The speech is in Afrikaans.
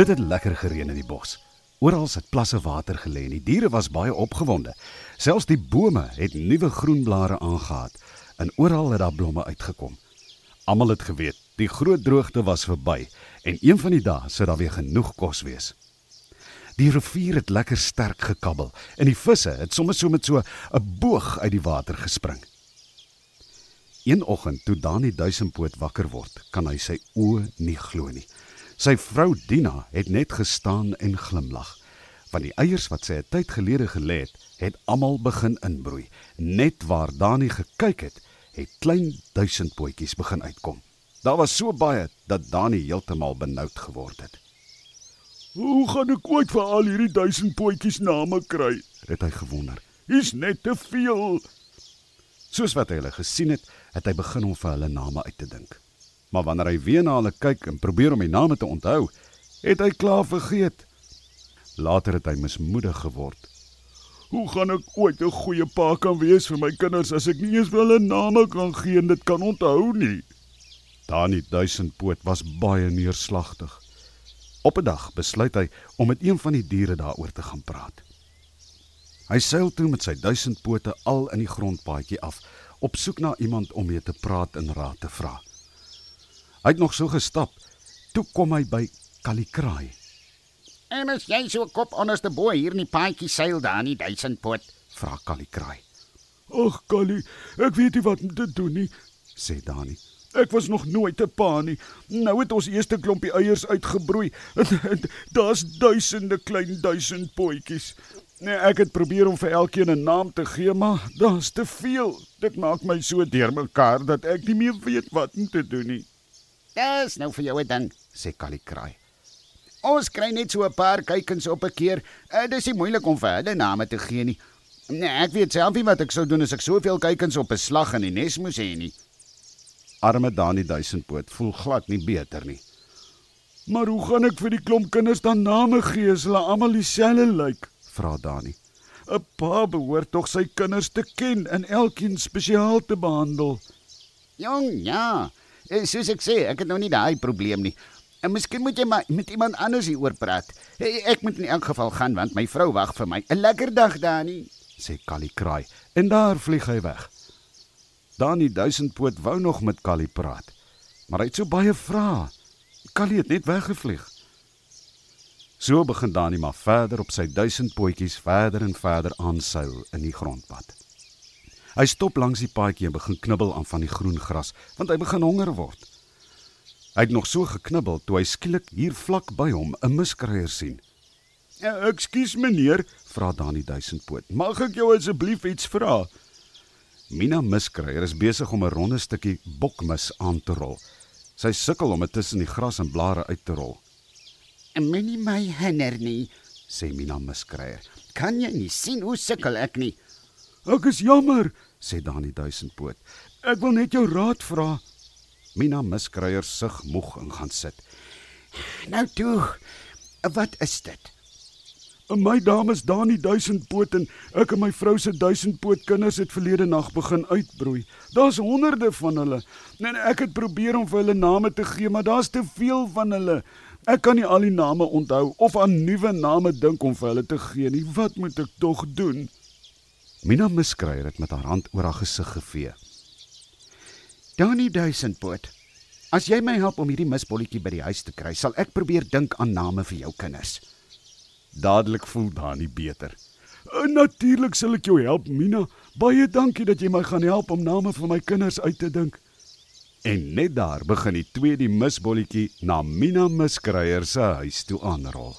Dit het lekker gereën in die bos. Oral het plasse water gelê en die diere was baie opgewonde. Selfs die bome het nuwe groen blare aangehad en oral het daar blomme uitgekom. Almal het geweet die groot droogte was verby en een van die dae sou daar weer genoeg kos wees. Die rivier het lekker sterk gekabbel en die visse het sommer so met so 'n boog uit die water gespring. Een oggend toe Dani duisendpoot wakker word, kan hy sy oë nie glo nie. Sy vrou Dina het net gestaan en glimlag. Van die eiers wat sy 'n tyd gelede gelê het, het almal begin inbroei. Net waar Dani gekyk het, het klein duisendpootjies begin uitkom. Daar was so baie dat Dani heeltemal benoud geword het. Hoe gaan ek ooit vir al hierdie duisend potjies name kry? Het hy gewonder. Hier's net te veel. Soos wat hy hulle gesien het, het hy begin om vir hulle name uit te dink. Maar wanneer hy weer na hulle kyk en probeer om die name te onthou, het hy klaar vergeet. Later het hy mismoedig geword. Hoe gaan ek ooit 'n goeie pa kan wees vir my kinders as ek nie eens hulle name kan gee en dit kan onthou nie? Dani duisendpoot was baie neerslagtig. Op 'n dag besluit hy om met een van die diere daaroor te gaan praat. Hy seil toe met sy duisendpote al in die grondpaadjie af, op soek na iemand om mee te praat en raad te vra. Hy het nog so gestap, toe kom hy by Kalikraai. En as jy so kop onderste bo hier in die paadjie seil daar nie duisendpoot, vra Kalikraai. Ag, Kali, ek weet nie wat om te doen nie, sê Dani. Ek was nog nooit 'n pa nie. Nou het ons eerste klompie eiers uitgebroei. Daar's duisende klein duisend potjies. Nee, ek het probeer om vir elkeen 'n naam te gee, maar daar's te veel. Dit maak my so deurmekaar dat ek nie meer weet wat om te doen nie. Dis nou vir jou 'n ding, sê Kali kraai. Ons kry net so 'n paar kykens op 'n keer. Uh, dis nie moeilik om vir hulle name te gee nie. Nee, ek weet self nie wat ek sou doen as ek soveel kykens op 'n slag in die nes moes hê nie. Arme Dani duisendpoot voel glad nie beter nie. Maar hoe gaan ek vir die klomp kinders dan name gee as hulle almal dieselfde lyk? vra Dani. 'n Pa behoort tog sy kinders te ken en elkeen spesiaal te behandel. Jong, ja. Eh, soos ek sê, ek het nou nie daai probleem nie. En miskien moet jy maar met iemand anders hieroor praat. Eh, ek moet in elk geval gaan want my vrou wag vir my. 'n Lekker dag, Dani, sê Kali kraai. En daar vlieg hy weg. Dani duisendpoot wou nog met Kali praat, maar hy het so baie vrae. Kali het net weggevlieg. So begin Dani maar verder op sy duisendpootjies verder en verder aanseil in die grondpad. Hy stop langs die paadjie en begin knibbel aan van die groen gras, want hy begin honger word. Hy het nog so geknibbel toe hy skielik hier vlak by hom 'n miskryer sien. "Ekskuus meneer," vra Dani duisendpoot. "Mag ek jou asseblief iets vra?" Mina Miskryer is besig om 'n ronde stukkie bokmis aan te rol. Sy sukkel om dit tussen die gras en blare uit te rol. "En minie my hinder nie," sê Mina Miskryer. "Kan jy nie sien hoe sukkel ek nie?" "Ek is jammer," sê Dani Duisendpoot. "Ek wil net jou raad vra." Mina Miskryer sug moeg en gaan sit. "Nou toe, wat is dit?" En my dames Dani duisendpoot en ek en my vrou se duisendpoot kinders het verlede nag begin uitbroei. Daar's honderde van hulle. En ek het probeer om vir hulle name te gee, maar daar's te veel van hulle. Ek kan nie al die name onthou of aan nuwe name dink om vir hulle te gee nie. Wat moet ek tog doen? Mina miskryer het met haar hand oor haar gesig gevee. Dani duisendpoot. As jy my help om hierdie misbolletjie by die huis te kry, sal ek probeer dink aan name vir jou kinders. Dadelik voel Dani beter. Uh, Natuurlik sal ek jou help, Mina. Baie dankie dat jy my gaan help om name vir my kinders uit te dink. En net daar begin die twee die misbolletjie na Mina Miskryer se huis toe aanrol.